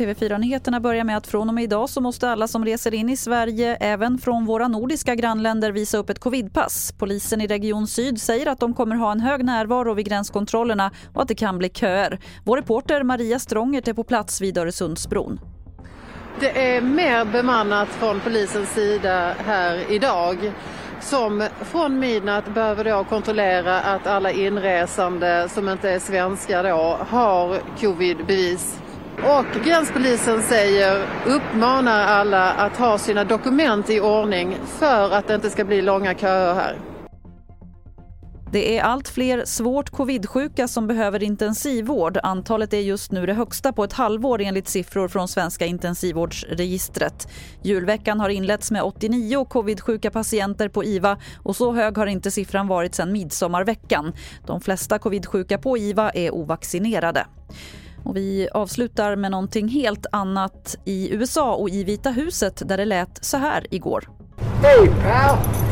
TV4-nyheterna börjar med att från och med idag så måste alla som reser in i Sverige, även från våra nordiska grannländer, visa upp ett covidpass. Polisen i Region Syd säger att de kommer ha en hög närvaro vid gränskontrollerna och att det kan bli köer. Vår reporter Maria Strångert är på plats vid Öresundsbron. Det är mer bemannat från polisens sida här idag som från midnatt behöver då kontrollera att alla inresande som inte är svenskar då har covidbevis. Och gränspolisen säger, uppmanar alla att ha sina dokument i ordning för att det inte ska bli långa köer här. Det är allt fler svårt covidsjuka som behöver intensivvård. Antalet är just nu det högsta på ett halvår enligt siffror från Svenska intensivvårdsregistret. Julveckan har inletts med 89 covidsjuka patienter på IVA och så hög har inte siffran varit sedan midsommarveckan. De flesta covidsjuka på IVA är ovaccinerade. Och vi avslutar med någonting helt annat i USA och i Vita huset där det lät så här igår. Hey pal!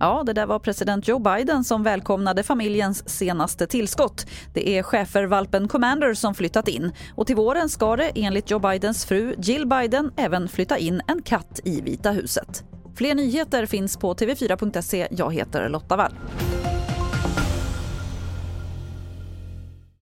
Ja, det där var president Joe Biden som välkomnade familjens senaste tillskott. Det är schäfervalpen Commander som flyttat in. Och till våren ska det enligt Joe Bidens fru Jill Biden även flytta in en katt i Vita huset. Fler nyheter finns på tv4.se. Jag heter Lotta Wall.